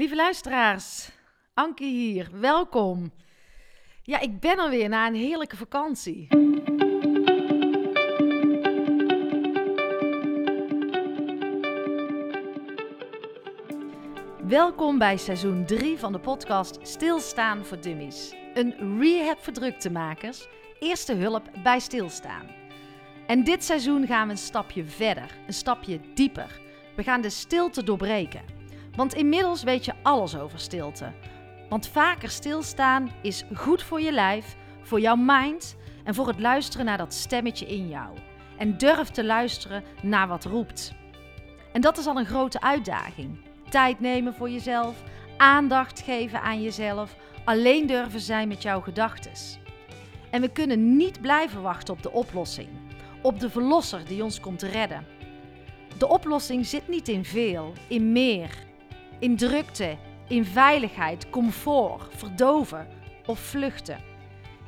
Lieve luisteraars, Anke hier, welkom. Ja, ik ben er weer na een heerlijke vakantie. Welkom bij seizoen 3 van de podcast Stilstaan voor Dummies. Een rehab voor druktemakers, eerste hulp bij stilstaan. En dit seizoen gaan we een stapje verder, een stapje dieper. We gaan de stilte doorbreken. Want inmiddels weet je alles over stilte. Want vaker stilstaan is goed voor je lijf, voor jouw mind en voor het luisteren naar dat stemmetje in jou. En durf te luisteren naar wat roept. En dat is al een grote uitdaging. Tijd nemen voor jezelf, aandacht geven aan jezelf, alleen durven zijn met jouw gedachten. En we kunnen niet blijven wachten op de oplossing, op de verlosser die ons komt redden. De oplossing zit niet in veel, in meer, in drukte, in veiligheid, comfort, verdoven of vluchten.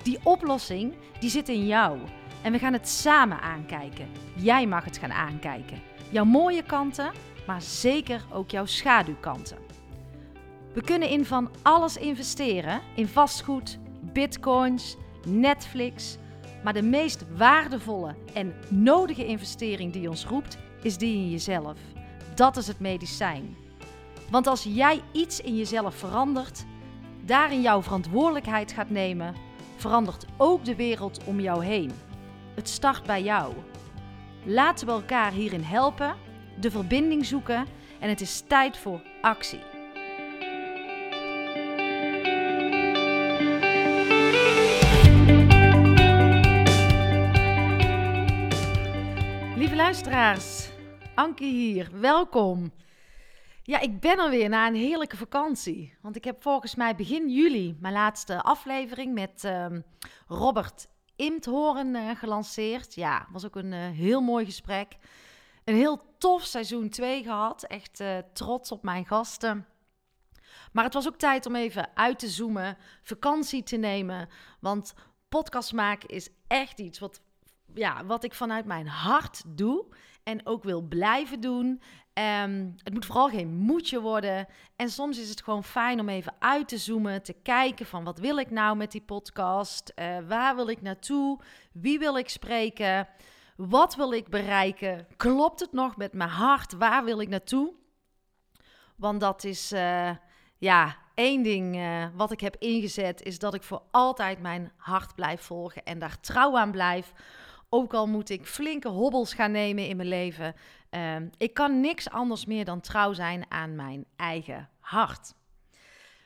Die oplossing die zit in jou en we gaan het samen aankijken. Jij mag het gaan aankijken. Jouw mooie kanten, maar zeker ook jouw schaduwkanten. We kunnen in van alles investeren: in vastgoed, bitcoins, Netflix. Maar de meest waardevolle en nodige investering die ons roept, is die in jezelf. Dat is het medicijn. Want als jij iets in jezelf verandert, daarin jouw verantwoordelijkheid gaat nemen, verandert ook de wereld om jou heen. Het start bij jou. Laten we elkaar hierin helpen, de verbinding zoeken en het is tijd voor actie. Lieve luisteraars, Anke hier, welkom. Ja, ik ben er weer na een heerlijke vakantie. Want ik heb volgens mij begin juli mijn laatste aflevering met ehm, Robert Imthoorn uh, gelanceerd. Ja, was ook een uh, heel mooi gesprek. Een heel tof seizoen 2 gehad. Echt uh, trots op mijn gasten. Maar het was ook tijd om even uit te zoomen, vakantie te nemen. Want podcast maken is echt iets wat, ja, wat ik vanuit mijn hart doe. En ook wil blijven doen. Um, het moet vooral geen moedje worden. En soms is het gewoon fijn om even uit te zoomen, te kijken van wat wil ik nou met die podcast? Uh, waar wil ik naartoe? Wie wil ik spreken? Wat wil ik bereiken? Klopt het nog met mijn hart? Waar wil ik naartoe? Want dat is, uh, ja, één ding uh, wat ik heb ingezet, is dat ik voor altijd mijn hart blijf volgen en daar trouw aan blijf. Ook al moet ik flinke hobbels gaan nemen in mijn leven. Uh, ik kan niks anders meer dan trouw zijn aan mijn eigen hart.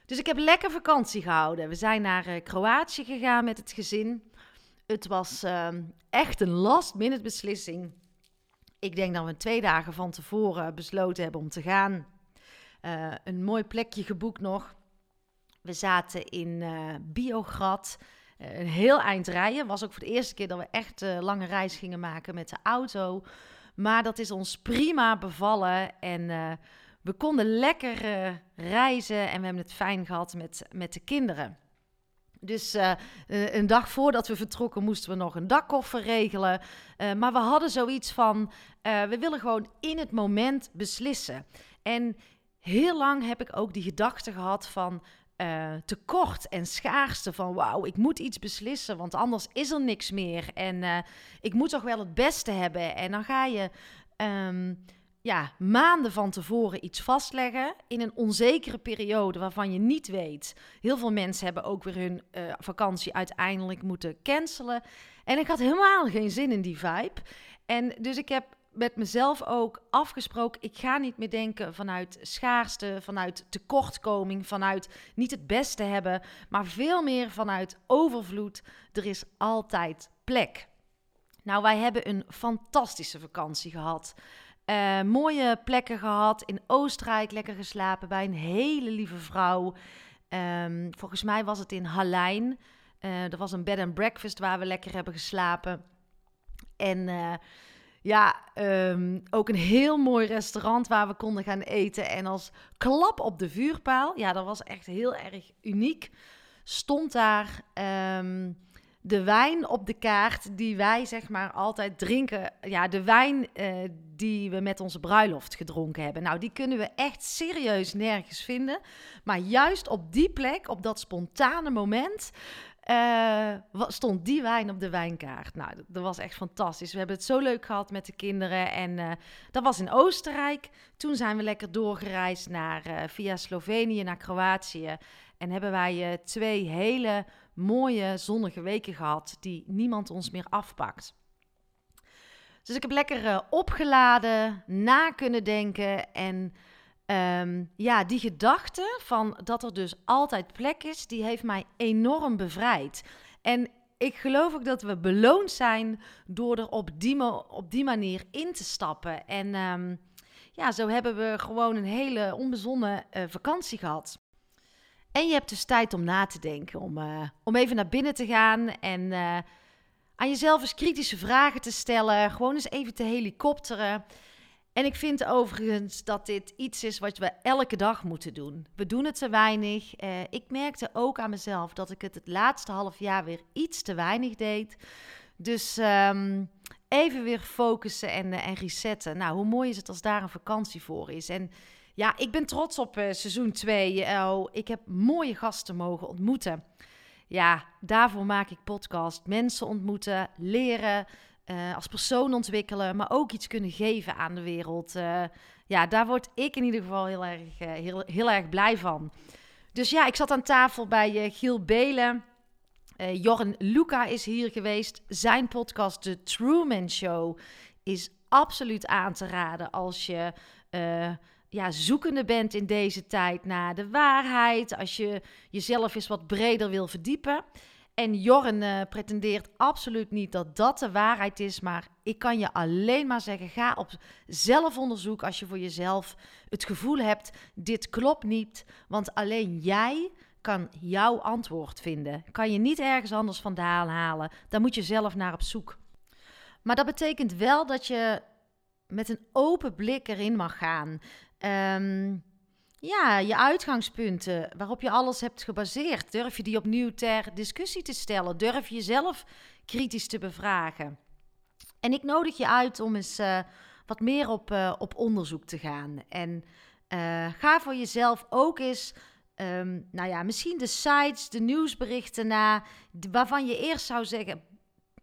Dus ik heb lekker vakantie gehouden. We zijn naar uh, Kroatië gegaan met het gezin. Het was uh, echt een last minute beslissing. Ik denk dat we twee dagen van tevoren besloten hebben om te gaan. Uh, een mooi plekje geboekt nog. We zaten in Biograd. Uh, een heel eind rijden. Was ook voor de eerste keer dat we echt lange reis gingen maken met de auto. Maar dat is ons prima bevallen. En uh, we konden lekker reizen. En we hebben het fijn gehad met, met de kinderen. Dus een dag voordat we vertrokken moesten we nog een dakkoffer regelen. maar we hadden zoiets van: we willen gewoon in het moment beslissen. En heel lang heb ik ook die gedachte gehad van uh, tekort en schaarste van wauw, ik moet iets beslissen, want anders is er niks meer. En uh, ik moet toch wel het beste hebben. En dan ga je um, ja, maanden van tevoren iets vastleggen in een onzekere periode waarvan je niet weet. Heel veel mensen hebben ook weer hun uh, vakantie uiteindelijk moeten cancelen. En ik had helemaal geen zin in die vibe. En dus ik heb met mezelf ook afgesproken. Ik ga niet meer denken vanuit schaarste, vanuit tekortkoming, vanuit niet het beste hebben, maar veel meer vanuit overvloed. Er is altijd plek. Nou, wij hebben een fantastische vakantie gehad. Uh, mooie plekken gehad. In Oostenrijk lekker geslapen bij een hele lieve vrouw. Um, volgens mij was het in Halijn. Uh, er was een bed and breakfast waar we lekker hebben geslapen. En uh, ja, um, ook een heel mooi restaurant waar we konden gaan eten. En als klap op de vuurpaal, ja, dat was echt heel erg uniek. Stond daar um, de wijn op de kaart die wij zeg maar altijd drinken. Ja, de wijn eh, die we met onze bruiloft gedronken hebben. Nou, die kunnen we echt serieus nergens vinden. Maar juist op die plek, op dat spontane moment, uh, stond die wijn op de wijnkaart. Nou, dat was echt fantastisch. We hebben het zo leuk gehad met de kinderen. En uh, dat was in Oostenrijk. Toen zijn we lekker doorgereisd naar, uh, via Slovenië naar Kroatië. En hebben wij twee hele mooie zonnige weken gehad die niemand ons meer afpakt. Dus ik heb lekker opgeladen, na kunnen denken en Um, ja, die gedachte van dat er dus altijd plek is, die heeft mij enorm bevrijd. En ik geloof ook dat we beloond zijn door er op die, manier in te stappen. En um, ja, zo hebben we gewoon een hele onbezonnen uh, vakantie gehad. En je hebt dus tijd om na te denken, om, uh, om even naar binnen te gaan en uh, aan jezelf eens kritische vragen te stellen. Gewoon eens even te helikopteren. En ik vind overigens dat dit iets is wat we elke dag moeten doen. We doen het te weinig. Uh, ik merkte ook aan mezelf dat ik het het laatste half jaar weer iets te weinig deed. Dus um, even weer focussen en, uh, en resetten. Nou, hoe mooi is het als daar een vakantie voor is. En ja, ik ben trots op uh, seizoen 2. Oh, ik heb mooie gasten mogen ontmoeten. Ja, daarvoor maak ik podcast. Mensen ontmoeten, leren, uh, als persoon ontwikkelen, maar ook iets kunnen geven aan de wereld. Uh, ja, daar word ik in ieder geval heel erg, uh, heel, heel erg blij van. Dus ja, ik zat aan tafel bij Giel Belen. Jorn Luca is hier geweest. Zijn podcast, The Truman Show, is absoluut aan te raden als je ja, zoekende bent in deze tijd naar de waarheid. Als je jezelf eens wat breder wil verdiepen. En Jorren uh, pretendeert absoluut niet dat dat de waarheid is. Maar ik kan je alleen maar zeggen: ga op zelfonderzoek als je voor jezelf het gevoel hebt: dit klopt niet. Want alleen jij kan jouw antwoord vinden. Kan je niet ergens anders vandaan halen. Daar moet je zelf naar op zoek. Maar dat betekent wel dat je met een open blik erin mag gaan. Um, ja, je uitgangspunten waarop je alles hebt gebaseerd. Durf je die opnieuw ter discussie te stellen? Durf je jezelf kritisch te bevragen? En ik nodig je uit om eens uh, wat meer op, uh, op onderzoek te gaan. En uh, ga voor jezelf ook eens, um, nou ja, misschien de sites, de nieuwsberichten na, waarvan je eerst zou zeggen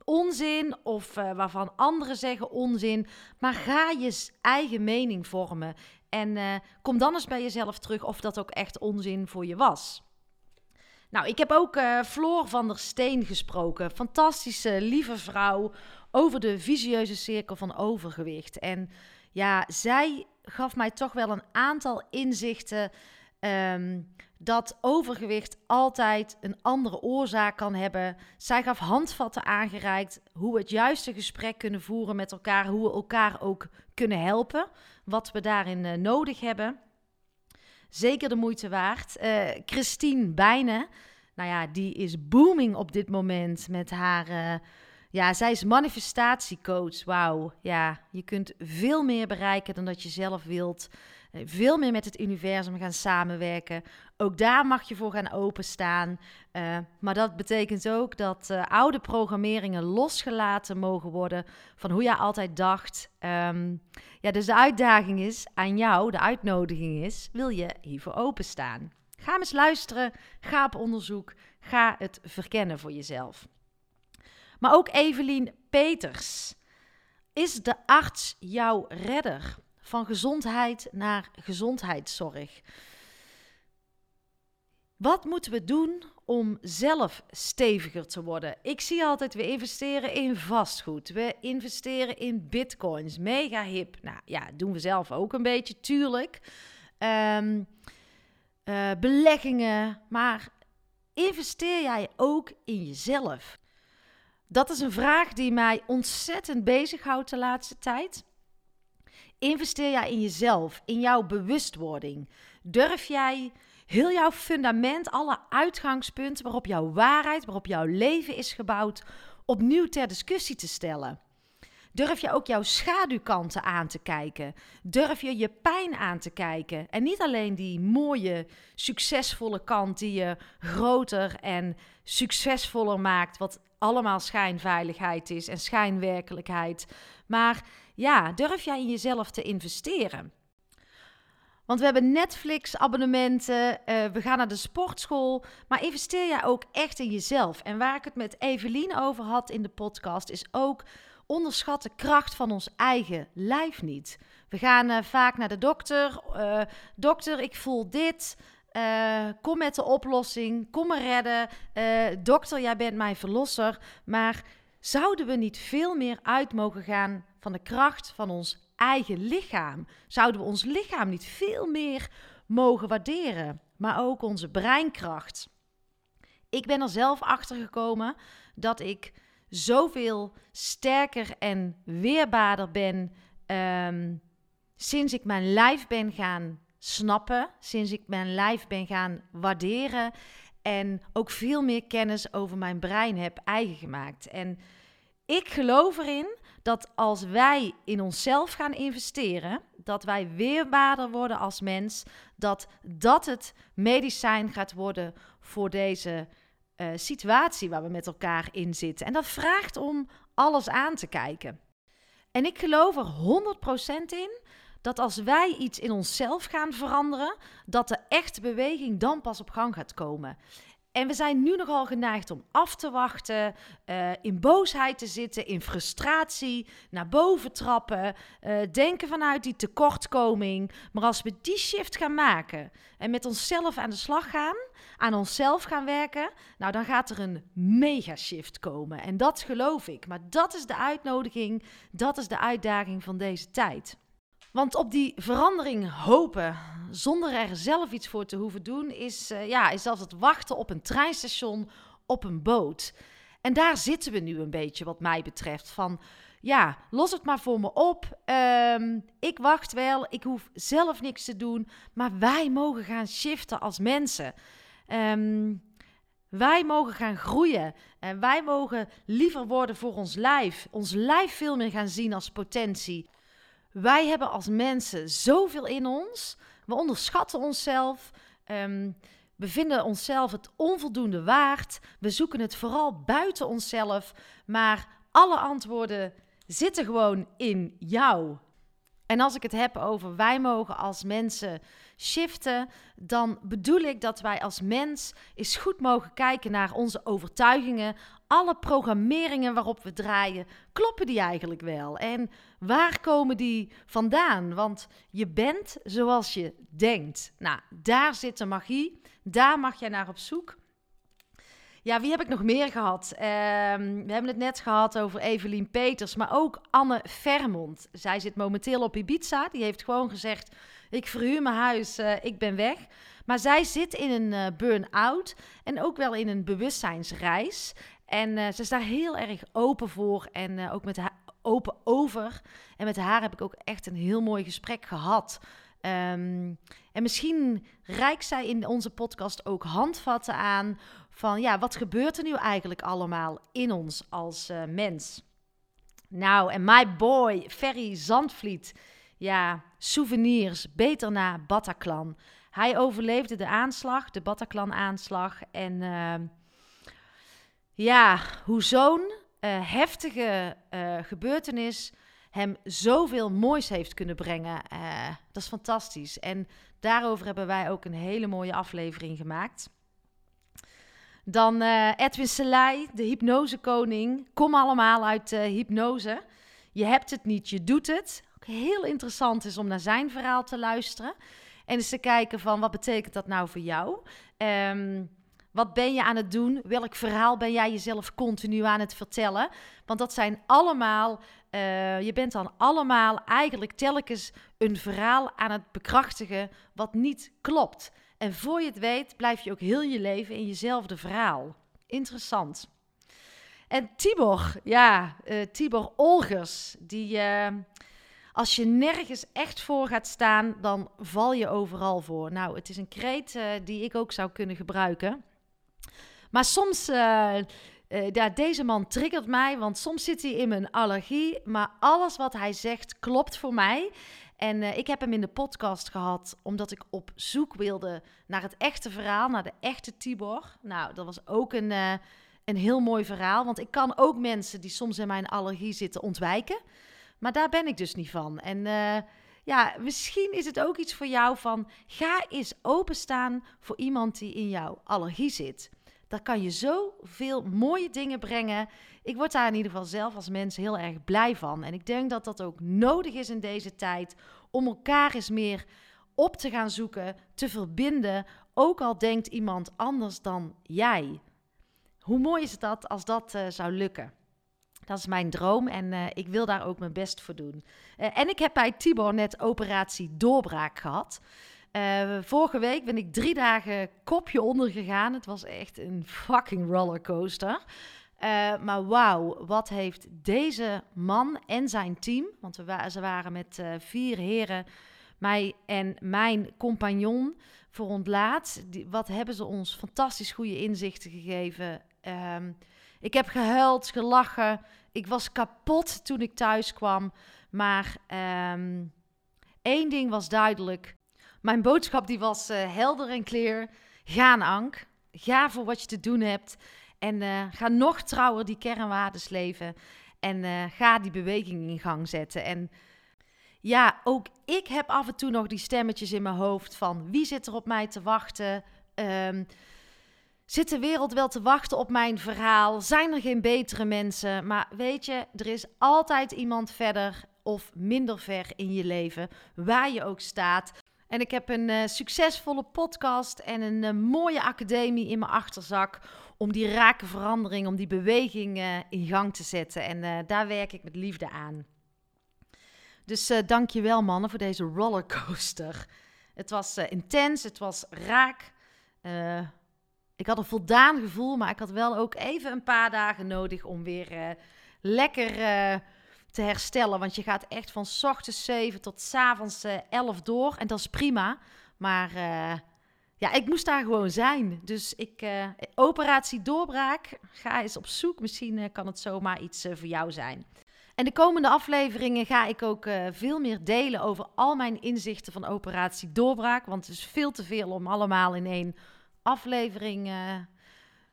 onzin of waarvan anderen zeggen onzin. Maar ga je eigen mening vormen. En uh, kom dan eens bij jezelf terug of dat ook echt onzin voor je was. Nou, ik heb ook uh, Floor van der Steen gesproken. Fantastische, lieve vrouw over de visieuze cirkel van overgewicht. En ja, zij gaf mij toch wel een aantal inzichten um, dat overgewicht altijd een andere oorzaak kan hebben. Zij gaf handvatten aangereikt hoe we het juiste gesprek kunnen voeren met elkaar, hoe we elkaar ook kunnen helpen, wat we daarin uh, nodig hebben. Zeker de moeite waard. Uh, Christine Bijnen, nou ja, die is booming op dit moment met haar. Uh, ja, zij is manifestatiecoach. Wauw, ja, je kunt veel meer bereiken dan dat je zelf wilt. Veel meer met het universum gaan samenwerken. Ook daar mag je voor gaan openstaan. Uh, maar dat betekent ook dat uh, oude programmeringen losgelaten mogen worden van hoe jij altijd dacht. Um, ja, dus de uitdaging is aan jou, de uitnodiging is, wil je hiervoor openstaan? Ga eens luisteren, ga op onderzoek, ga het verkennen voor jezelf. Maar ook Evelien Peters. Is de arts jouw redder? Van gezondheid naar gezondheidszorg. Wat moeten we doen om zelf steviger te worden? Ik zie altijd, we investeren in vastgoed. We investeren in bitcoins. Mega hip. Nou ja, doen we zelf ook een beetje, tuurlijk. Um, uh, beleggingen. Maar investeer jij ook in jezelf? Dat is een vraag die mij ontzettend bezighoudt de laatste tijd. Investeer jij in jezelf, in jouw bewustwording? Durf jij heel jouw fundament, alle uitgangspunten waarop jouw waarheid, waarop jouw leven is gebouwd, opnieuw ter discussie te stellen? Durf je ook jouw schaduwkanten aan te kijken? Durf je je pijn aan te kijken? En niet alleen die mooie, succesvolle kant die je groter en succesvoller maakt, wat allemaal schijnveiligheid is en schijnwerkelijkheid. Maar ja, durf jij in jezelf te investeren? Want we hebben Netflix-abonnementen, eh, we gaan naar de sportschool. Maar investeer jij ook echt in jezelf? En waar ik het met Evelien over had in de podcast, is ook onderschat de kracht van ons eigen lijf niet. We gaan uh, vaak naar de dokter. Uh, dokter, ik voel dit. Kom met de oplossing. Kom me redden. dokter, jij bent mijn verlosser. Maar zouden we niet veel meer uit mogen gaan van de kracht van ons eigen lichaam? Zouden we ons lichaam niet veel meer mogen waarderen? Maar ook onze breinkracht. Ik ben er zelf achter gekomen dat ik zoveel sterker en weerbaarder ben um, sinds ik mijn lijf ben gaan snappen, sinds ik mijn lijf ben gaan waarderen en ook veel meer kennis over mijn brein heb eigen gemaakt. En ik geloof erin dat als wij in onszelf gaan investeren, dat wij weerbaarder worden als mens, dat dat het medicijn gaat worden voor deze uh, situatie waar we met elkaar in zitten. En dat vraagt om alles aan te kijken. En ik geloof er 100% in dat als wij iets in onszelf gaan veranderen, dat de echte beweging dan pas op gang gaat komen. En we zijn nu nogal geneigd om af te wachten, uh, in boosheid te zitten, in frustratie, naar boven trappen, uh, denken vanuit die tekortkoming. Maar als we die shift gaan maken en met onszelf aan de slag gaan, aan onszelf gaan werken, nou dan gaat er een mega shift komen. En dat geloof ik. Maar dat is de uitnodiging, dat is de uitdaging van deze tijd. Want op die verandering hopen, zonder er zelf iets voor te hoeven doen, is, uh, ja, is zelfs het wachten op een treinstation, op een boot. En daar zitten we nu een beetje, wat mij betreft. Van ja, los het maar voor me op. Um, ik wacht wel, ik hoef zelf niks te doen. Maar wij mogen gaan shiften als mensen. Um, wij mogen gaan groeien. En wij mogen liever worden voor ons lijf. Ons lijf veel meer gaan zien als potentie. Wij hebben als mensen zoveel in ons. We onderschatten onszelf. Um, we vinden onszelf het onvoldoende waard. We zoeken het vooral buiten onszelf. Maar alle antwoorden zitten gewoon in jou. En als ik het heb over wij mogen als mensen shiften, dan bedoel ik dat wij als mens eens goed mogen kijken naar onze overtuigingen. Alle programmeringen waarop we draaien, kloppen die eigenlijk wel? En waar komen die vandaan? Want je bent zoals je denkt. Nou, daar zit de magie. Daar mag jij naar op zoek. Ja, wie heb ik nog meer gehad? Ehm, we hebben het net gehad over Evelien Peters, maar ook Anne Vermond. Zij zit momenteel op Ibiza. Die heeft gewoon gezegd: Ik verhuur mijn huis, uh, ik ben weg. Maar zij zit in een uh, burn-out en ook wel in een bewustzijnsreis. En uh, ze is daar heel erg open voor en ook met haar open over. En met haar heb ik ook echt een heel mooi gesprek gehad. Um, en misschien reikt zij in onze podcast ook handvatten aan van ja, wat gebeurt er nu eigenlijk allemaal in ons als uh, mens? Nou, en my boy, Ferry Zandvliet. Ja, souvenirs, beter na Bataclan. Hij overleefde de aanslag, de Bataclan-aanslag. En uh, ja, hoe zo'n uh, heftige gebeurtenis hem zoveel moois heeft kunnen brengen. dat is fantastisch. En daarover hebben wij ook een hele mooie aflevering gemaakt. Dan Edwin Selei, de hypnosekoning. Kom allemaal uit hypnose. Je hebt het niet, je doet het. Ook heel interessant is om naar zijn verhaal te luisteren. En eens te kijken van wat betekent dat nou voor jou? Um, wat ben je aan het doen? Welk verhaal ben jij jezelf continu aan het vertellen? Want dat zijn allemaal, uh, je bent dan allemaal eigenlijk telkens een verhaal aan het bekrachtigen wat niet klopt. En voor je het weet, blijf je ook heel je leven in jezelfde verhaal. Interessant. En Tibor, ja, uh, Tibor Olgers, die uh, als je nergens echt voor gaat staan, dan val je overal voor. Nou, het is een kreet die ik ook zou kunnen gebruiken. Maar soms uh, deze man triggert mij, want soms zit hij in mijn allergie, maar alles wat hij zegt klopt voor mij. En uh, ik heb hem in de podcast gehad omdat ik op zoek wilde naar het echte verhaal, naar de echte Tibor. Nou, dat was ook een, een heel mooi verhaal, want ik kan ook mensen die soms in mijn allergie zitten ontwijken. Maar daar ben ik dus niet van. En ja, misschien is het ook iets voor jou van ga eens openstaan voor iemand die in jouw allergie zit. Daar kan je zoveel mooie dingen brengen. Ik word daar in ieder geval zelf als mens heel erg blij van. En ik denk dat dat ook nodig is in deze tijd om elkaar eens meer op te gaan zoeken, te verbinden, ook al denkt iemand anders dan jij. Hoe mooi is dat als dat uh, zou lukken? Dat is mijn droom en uh, ik wil daar ook mijn best voor doen. Uh, en ik heb bij Tibor net operatie doorbraak gehad. Uh, vorige week ben ik drie dagen kopje onder gegaan. Het was echt een fucking rollercoaster. maar wauw, wat heeft deze man en zijn team, want ze waren met vier heren, mij en mijn compagnon voor ontlaat. Wat hebben ze ons fantastisch goede inzichten gegeven. Um, ik heb gehuild, gelachen. Ik was kapot toen ik thuis kwam. Maar um, één ding was duidelijk. Mijn boodschap die was uh, helder en clear. Ga Ank. Ga voor wat je te doen hebt. En uh, ga nog trouwer die kernwaardes leven. En uh, ga die beweging in gang zetten. En ja, ook ik heb af en toe nog die stemmetjes in mijn hoofd van wie zit er op mij te wachten. Um, Zit de wereld wel te wachten op mijn verhaal? Zijn er geen betere mensen? Maar weet je, er is altijd iemand verder of minder ver in je leven, waar je ook staat. En ik heb een uh, succesvolle podcast en een uh, mooie academie in mijn achterzak om die rake verandering, om die beweging uh, in gang te zetten. En daar werk ik met liefde aan. Dus dank je wel mannen voor deze rollercoaster. Het was intens, het was raak. Ik had een voldaan gevoel, maar ik had wel ook even een paar dagen nodig om weer lekker te herstellen. Want je gaat echt van s ochtends 7 tot s avonds uh, 11 door. En dat is prima. Maar uh, ja, ik moest daar gewoon zijn. Dus ik, operatie doorbraak, ga eens op zoek. Misschien kan het zomaar iets voor jou zijn. En de komende afleveringen ga ik ook veel meer delen over al mijn inzichten van operatie doorbraak. Want het is veel te veel om allemaal in één aflevering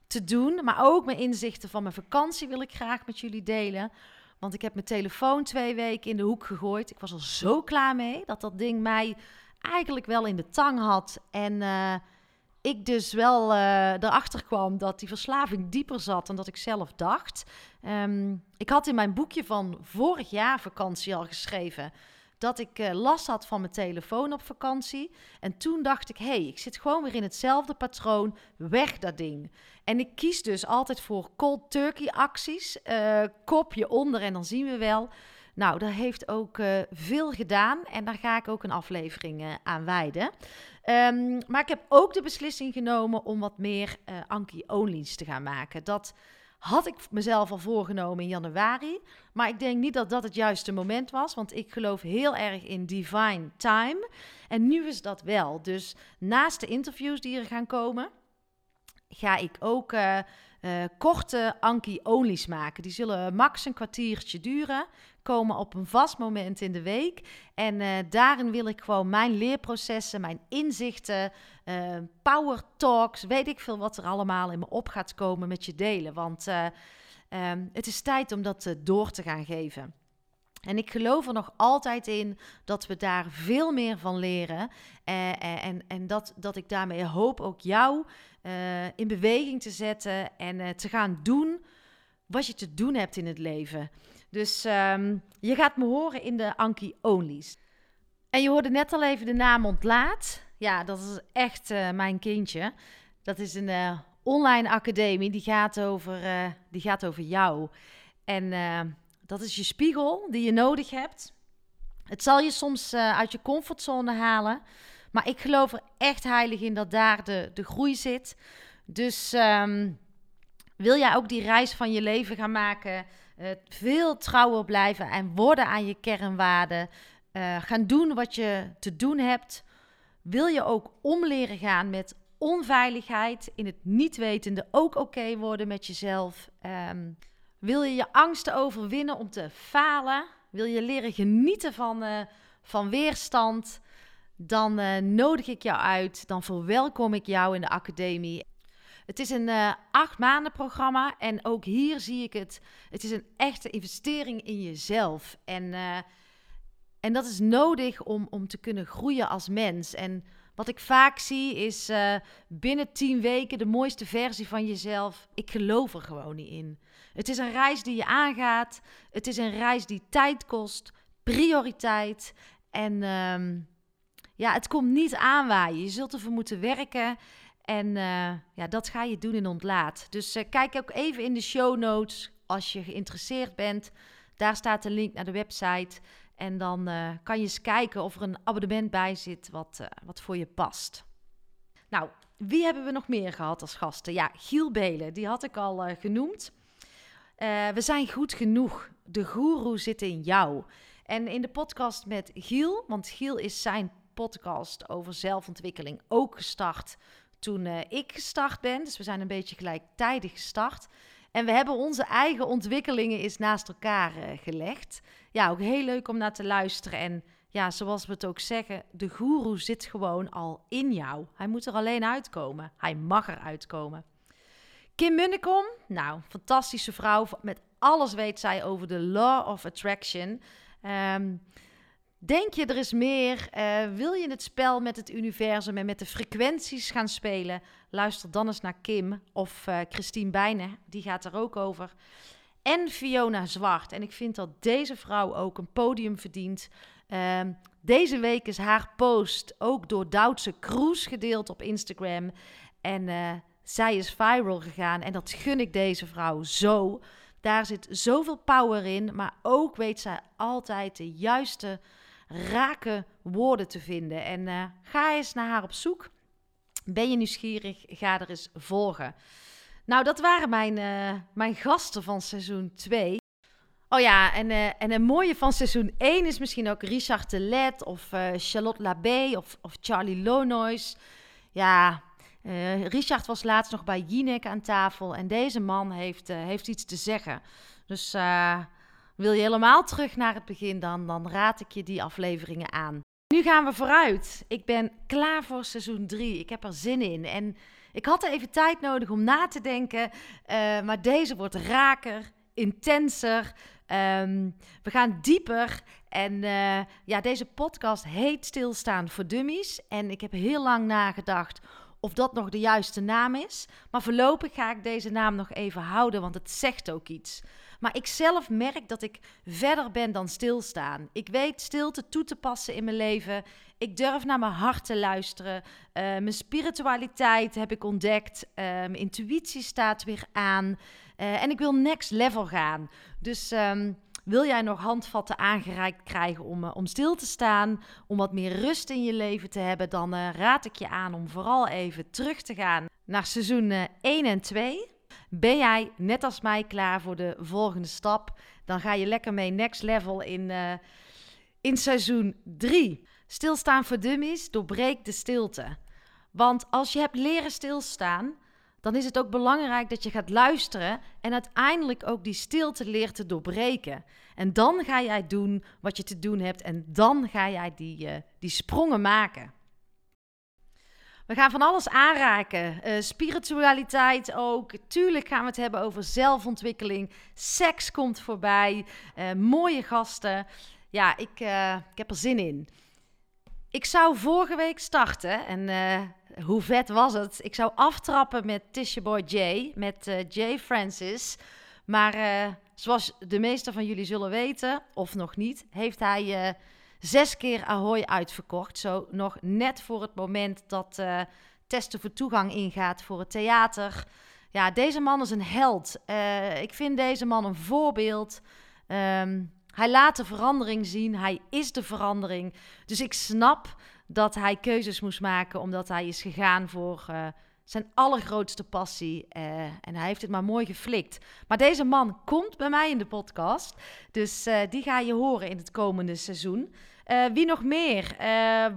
te doen. Maar ook mijn inzichten van mijn vakantie wil ik graag met jullie delen. Want ik heb mijn telefoon twee weken in de hoek gegooid. Ik was er zo klaar mee dat dat ding mij eigenlijk wel in de tang had. En uh, ik dus wel uh, erachter kwam dat die verslaving dieper zat dan dat ik zelf dacht. Um, ik had in mijn boekje van vorig jaar vakantie al geschreven dat ik uh, last had van mijn telefoon op vakantie. En toen dacht ik, hé, hey, ik zit gewoon weer in hetzelfde patroon. Weg dat ding. En ik kies dus altijd voor cold turkey acties. Uh, kopje onder en dan zien we wel. Nou, dat heeft ook uh, veel gedaan. En daar ga ik ook een aflevering aan wijden. Um, maar ik heb ook de beslissing genomen om wat meer Anki-onlys te gaan maken. Dat had ik mezelf al voorgenomen in januari. Maar ik denk niet dat dat het juiste moment was. Want ik geloof heel erg in divine time. En nu is dat wel. Dus naast de interviews die er gaan komen, ga ik ook uh, uh, korte Anki-onlys maken. Die zullen max een kwartiertje duren komen op een vast moment in de week. En uh, daarin wil ik gewoon mijn leerprocessen, mijn inzichten, uh, power talks, weet ik veel wat er allemaal in me op gaat komen met je delen. Want uh, um, het is tijd om dat door te gaan geven. En ik geloof er nog altijd in dat we daar veel meer van leren. En en dat, dat ik daarmee hoop ook jou in beweging te zetten en te gaan doen wat je te doen hebt in het leven. Dus um, je gaat me horen in de Anki Onlys. En je hoorde net al even de naam Ontlaat. Ja, dat is echt uh, mijn kindje. Dat is een uh, online academie die gaat over, uh, die gaat over jou. En dat is je spiegel die je nodig hebt. Het zal je soms uit je comfortzone halen. Maar ik geloof er echt heilig in dat daar de, de groei zit. Dus um, wil jij ook die reis van je leven gaan maken? Uh, veel trouwer blijven en worden aan je kernwaarden. Uh, gaan doen wat je te doen hebt. Wil je ook omleren gaan met onveiligheid, in het niet wetende ook oké worden met jezelf. Ehm, wil je je angsten overwinnen om te falen? Wil je leren genieten van, uh, van weerstand? Dan nodig ik jou uit. Dan verwelkom ik jou in de academie. Het is een uh, acht maanden programma en ook hier zie ik het. Het is een echte investering in jezelf. En, en dat is nodig om, om te kunnen groeien als mens. En wat ik vaak zie is uh, binnen tien weken de mooiste versie van jezelf. Ik geloof er gewoon niet in. Het is een reis die je aangaat. Het is een reis die tijd kost, prioriteit. En um, ja, het komt niet aanwaaien. Je zult ervoor moeten werken. En uh, ja, dat ga je doen in ontlaat. Dus uh, kijk ook even in de show notes als je geïnteresseerd bent. Daar staat een link naar de website. En dan uh, kan je eens kijken of er een abonnement bij zit wat, wat voor je past. Nou, wie hebben we nog meer gehad als gasten? Ja, Giel Belen, die had ik al genoemd. we zijn goed genoeg. De goeroe zit in jou. En in de podcast met Giel, want Giel is zijn podcast over zelfontwikkeling ook gestart toen ik gestart ben. Dus we zijn een beetje gelijktijdig gestart. En we hebben onze eigen ontwikkelingen eens naast elkaar uh, gelegd. Ja, ook heel leuk om naar te luisteren. En ja, zoals we het ook zeggen, de goeroe zit gewoon al in jou. Hij moet er alleen uitkomen. Hij mag er uitkomen. Kim Munnekom, nou, fantastische vrouw. Met alles weet zij over de law of attraction. Um, Denk je er is meer? Uh, wil je het spel met het universum en met de frequenties gaan spelen? Luister dan eens naar Kim of uh, Christine Bijnen, die gaat er ook over. En Fiona Zwart. En ik vind dat deze vrouw ook een podium verdient. Uh, deze week is haar post ook door Duitse Kroes gedeeld op Instagram. En uh, zij is viral gegaan en dat gun ik deze vrouw zo. Daar zit zoveel power in, maar ook weet zij altijd de juiste rake woorden te vinden. En uh, ga eens naar haar op zoek. Ben je nieuwsgierig? Ga er eens volgen. Nou, dat waren mijn, uh, mijn gasten van seizoen 2. Oh ja, en, uh, en een mooie van seizoen 1 is misschien ook Richard de Let of Charlotte Labé of, of Charlie Lonois. Ja, Richard was laatst nog bij Jinek aan tafel en deze man heeft, heeft iets te zeggen. Dus wil je helemaal terug naar het begin, dan, dan raad ik je die afleveringen aan. Nu gaan we vooruit. Ik ben klaar voor seizoen 3. Ik heb er zin in. En ik had even tijd nodig om na te denken. Uh, maar deze wordt raker, intenser. Um, we gaan dieper. En uh, ja, deze podcast heet Stilstaan voor Dummies. En ik heb heel lang nagedacht of dat nog de juiste naam is. Maar voorlopig ga ik deze naam nog even houden, want het zegt ook iets. Maar ik zelf merk dat ik verder ben dan stilstaan. Ik weet stilte toe te passen in mijn leven. Ik durf naar mijn hart te luisteren. Uh, mijn spiritualiteit heb ik ontdekt. Mijn intuïtie staat weer aan. Uh, en ik wil next level gaan. Dus um, wil jij nog handvatten aangereikt krijgen om, om stil te staan, om wat meer rust in je leven te hebben, dan raad ik je aan om vooral even terug te gaan naar seizoen 1 en 2. Ben jij net als mij klaar voor de volgende stap? Dan ga je lekker mee next level in, uh, in seizoen 3. Stilstaan voor dummies, doorbreek de stilte. Want als je hebt leren stilstaan, dan is het ook belangrijk dat je gaat luisteren en uiteindelijk ook die stilte leert te doorbreken. En dan ga jij doen wat je te doen hebt en dan ga jij die, uh, die sprongen maken. We gaan van alles aanraken. Uh, spiritualiteit ook. Tuurlijk gaan we het hebben over zelfontwikkeling. Seks komt voorbij. Uh, mooie gasten. Ja, ik, uh, ik heb er zin in. Ik zou vorige week starten. En hoe vet was het? Ik zou aftrappen met Tisha Boy J. Met Jay Francis. Maar zoals de meesten van jullie zullen weten, of nog niet, heeft hij zes keer Ahoy uitverkocht. Zo nog net voor het moment dat uh, testen voor toegang ingaat voor het theater. Ja, deze man is een held. Uh, ik vind deze man een voorbeeld. Um, hij laat de verandering zien. Hij is de verandering. Dus ik snap dat hij keuzes moest maken omdat hij is gegaan voor uh, zijn allergrootste passie. En hij heeft het maar mooi geflikt. Maar deze man komt bij mij in de podcast. Dus die ga je horen in het komende seizoen. Uh, wie nog meer?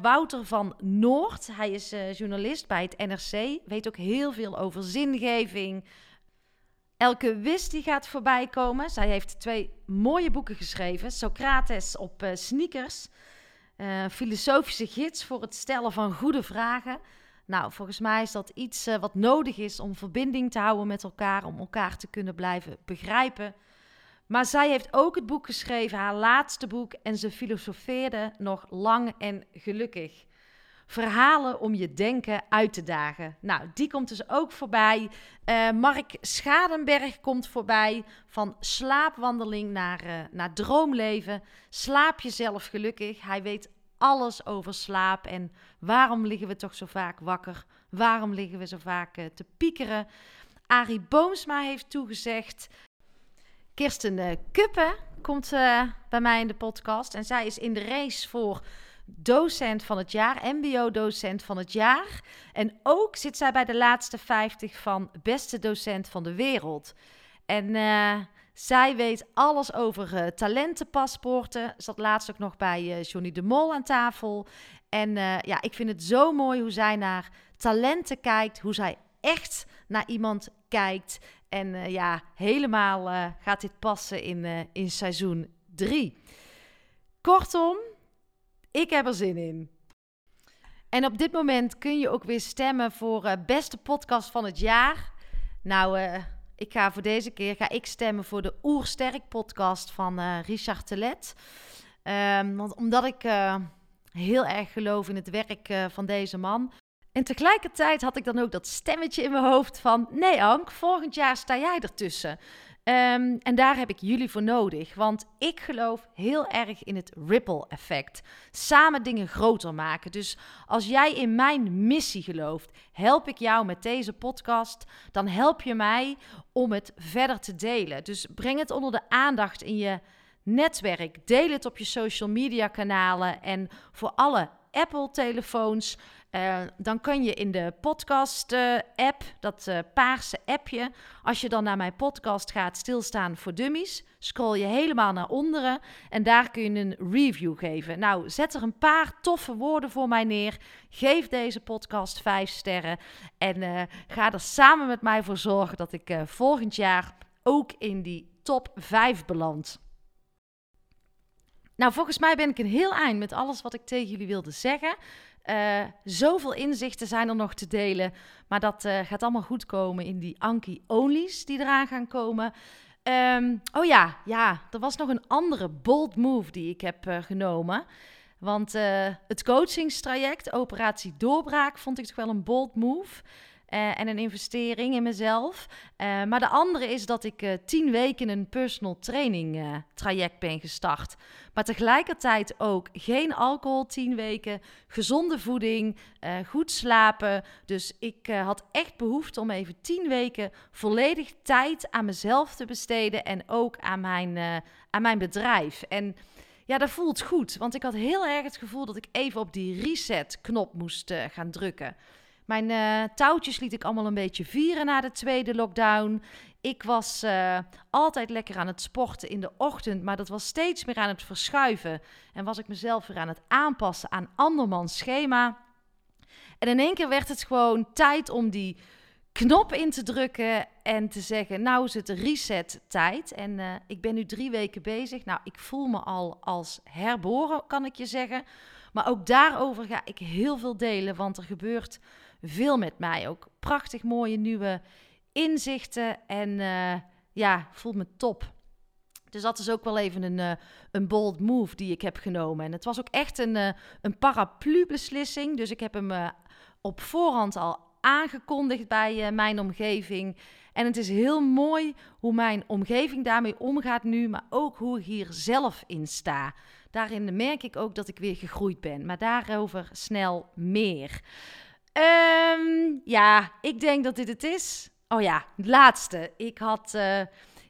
Wouter van Noord. Hij is journalist bij het NRC. Weet ook heel veel over zingeving. Elke Wist die gaat voorbij komen. Zij heeft twee mooie boeken geschreven. Socrates op sneakers. filosofische gids voor het stellen van goede vragen. Nou, volgens mij is dat iets wat nodig is om verbinding te houden met elkaar, om elkaar te kunnen blijven begrijpen. Maar zij heeft ook het boek geschreven, haar laatste boek, en ze filosofeerde nog lang en gelukkig. Verhalen om je denken uit te dagen. Nou, die komt dus ook voorbij. Uh, Mark Schadenberg komt voorbij. Van slaapwandeling naar, uh, naar droomleven. Slaap jezelf gelukkig. Hij weet alles over slaap en waarom liggen we toch zo vaak wakker? Waarom liggen we zo vaak uh, te piekeren? Arie Boomsma heeft toegezegd. Kirsten uh, Kuppen komt uh, bij mij in de podcast en zij is in de race voor docent van het jaar, MBO-docent van het jaar. En ook zit zij bij de laatste 50 van beste docent van de wereld. En zij weet alles over talentenpaspoorten. Zat laatst ook nog bij uh, Johnny de Mol aan tafel. En ja, ik vind het zo mooi hoe zij naar talenten kijkt. Hoe zij echt naar iemand kijkt. En ja, helemaal gaat dit passen in, in seizoen 3. Kortom, ik heb er zin in. En op dit moment kun je ook weer stemmen voor beste podcast van het jaar. Nou, ik ga voor deze keer ga ik stemmen voor de Oersterk podcast van Richard Telet. Um, want omdat ik heel erg geloof in het werk van deze man. En tegelijkertijd had ik dan ook dat stemmetje in mijn hoofd van... Nee Ank, volgend jaar sta jij ertussen. Um, en daar heb ik jullie voor nodig, want ik geloof heel erg in het ripple effect. Samen dingen groter maken. Dus als jij in mijn missie gelooft, help ik jou met deze podcast, dan help je mij om het verder te delen. Dus breng het onder de aandacht in je netwerk. Deel het op je social media kanalen en voor alle Apple-telefoons. Uh, dan kan je in de podcast-app, uh, dat uh, paarse appje, als je dan naar mijn podcast gaat, stilstaan voor dummies, scroll je helemaal naar onderen en daar kun je een review geven. Nou, zet er een paar toffe woorden voor mij neer. Geef deze podcast vijf sterren en ga er samen met mij voor zorgen dat ik volgend jaar ook in die top 5 beland. Nou, volgens mij ben ik een heel eind met alles wat ik tegen jullie wilde zeggen. Uh, zoveel inzichten zijn er nog te delen. Maar dat uh, gaat allemaal goed komen in die Anki-onlys die eraan gaan komen. Um, oh ja, ja, er was nog een andere bold move die ik heb uh, genomen. Want het coachingstraject, Operatie Doorbraak, vond ik toch wel een bold move. Uh, en een investering in mezelf. Uh, maar de andere is dat ik uh, tien weken een personal training traject ben gestart. Maar tegelijkertijd ook geen alcohol tien weken, gezonde voeding, goed slapen. Dus ik had echt behoefte om even tien weken volledig tijd aan mezelf te besteden en ook aan mijn, aan mijn bedrijf. En ja, dat voelt goed, want ik had heel erg het gevoel dat ik even op die reset-knop moest gaan drukken. Mijn uh, touwtjes liet ik allemaal een beetje vieren na de tweede lockdown. Ik was uh, altijd lekker aan het sporten in de ochtend, maar dat was steeds meer aan het verschuiven. En was ik mezelf weer aan het aanpassen aan andermans schema. En in één keer werd het gewoon tijd om die knop in te drukken en te zeggen: Nou is het reset tijd. En uh, ik ben nu drie weken bezig. Nou, ik voel me al als herboren, kan ik je zeggen. Maar ook daarover ga ik heel veel delen, want er gebeurt veel met mij. Ook prachtig mooie nieuwe inzichten. En uh, ja, voel me top. Dus dat is ook wel even een, uh, een bold move die ik heb genomen. En het was ook echt een, uh, een paraplu-beslissing. Dus ik heb hem op voorhand al aangekondigd bij mijn omgeving. En het is heel mooi hoe mijn omgeving daarmee omgaat nu, maar ook hoe ik hier zelf in sta. Daarin merk ik ook dat ik weer gegroeid ben. Maar daarover snel meer. Um, ja, ik denk dat dit het is. Oh ja, laatste. Ik had uh,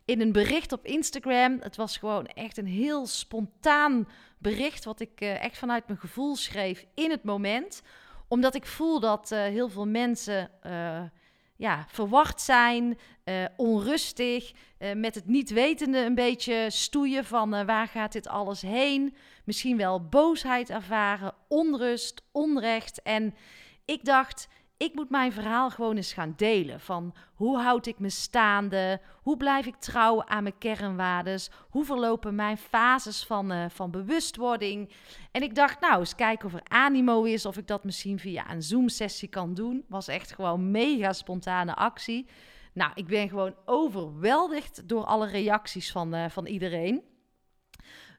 in een bericht op Instagram, het was gewoon echt een heel spontaan bericht, wat ik uh, echt vanuit mijn gevoel schreef in het moment Omdat ik voel dat eh, heel veel mensen ja, verwacht zijn, onrustig, met het niet wetende een beetje stoeien van waar gaat dit alles heen. Misschien wel boosheid ervaren, onrust, onrecht. En ik dacht, ik moet mijn verhaal gewoon eens gaan delen. Van hoe houd ik me staande? Hoe blijf ik trouw aan mijn kernwaardes? Hoe verlopen mijn fases van, uh, van bewustwording? En ik dacht, nou, eens kijken of er animo is. Of ik dat misschien via een Zoom-sessie kan doen. Was echt gewoon mega spontane actie. Nou, ik ben gewoon overweldigd door alle reacties van, uh, van iedereen.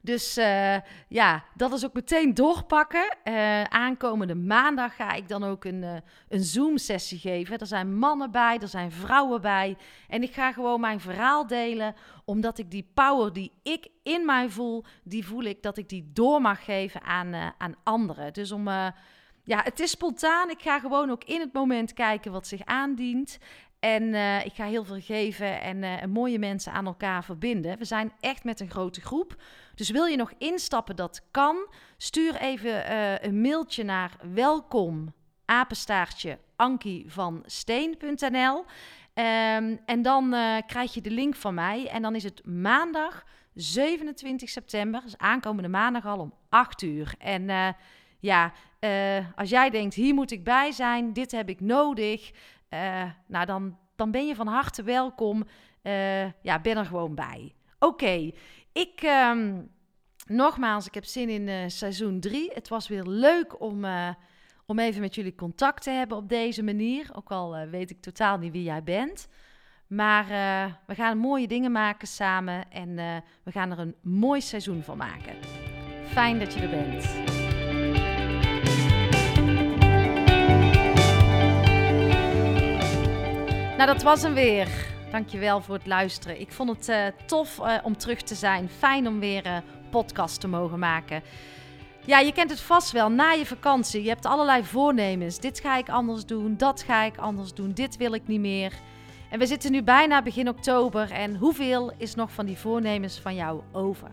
Dus uh, ja, dat is ook meteen doorpakken. Uh, aankomende maandag ga ik dan ook een, uh, een Zoom-sessie geven. Er zijn mannen bij, er zijn vrouwen bij. En ik ga gewoon mijn verhaal delen, omdat ik die power die ik in mij voel, die voel ik dat ik die door mag geven aan, aan anderen. Dus om. ja, het is spontaan. Ik ga gewoon ook in het moment kijken wat zich aandient. En uh, ik ga heel veel geven en, uh, mooie mensen aan elkaar verbinden. We zijn echt met een grote groep. Dus wil je nog instappen, dat kan. Stuur even uh, een mailtje naar welkom apenstaartje Ankie van Steen.nl. Um, en dan krijg je de link van mij. En dan is het maandag 27 september, dus aankomende maandag al om 8 uur. En ja, als jij denkt, hier moet ik bij zijn, dit heb ik nodig. Uh, nou, dan, dan ben je van harte welkom. Uh, ja, ben er gewoon bij. Oké, ik... Um, nogmaals, ik heb zin in uh, seizoen 3. Het was weer leuk om, om even met jullie contact te hebben op deze manier. Ook al weet ik totaal niet wie jij bent. Maar we gaan mooie dingen maken samen en we gaan er een mooi seizoen van maken. Fijn dat je er bent. Nou, dat was hem weer. Dankjewel voor het luisteren. Ik vond het uh, tof uh, om terug te zijn. Fijn om weer een uh, podcast te mogen maken. Ja, je kent het vast wel. Na je vakantie, je hebt allerlei voornemens. Dit ga ik anders doen, dat ga ik anders doen, dit wil ik niet meer. En we zitten nu bijna begin oktober. En hoeveel is nog van die voornemens van jou over?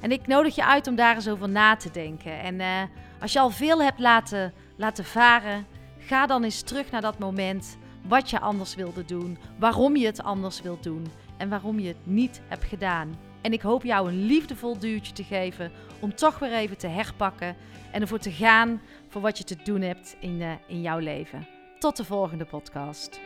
En ik nodig je uit om daar eens over na te denken. En als je al veel hebt laten, laten varen, ga dan eens terug naar dat moment wat je anders wilde doen, waarom je het anders wilt doen en waarom je het niet hebt gedaan. En ik hoop jou een liefdevol duwtje te geven om toch weer even te herpakken en ervoor te gaan voor wat je te doen hebt in, uh, in jouw leven. Tot de volgende podcast.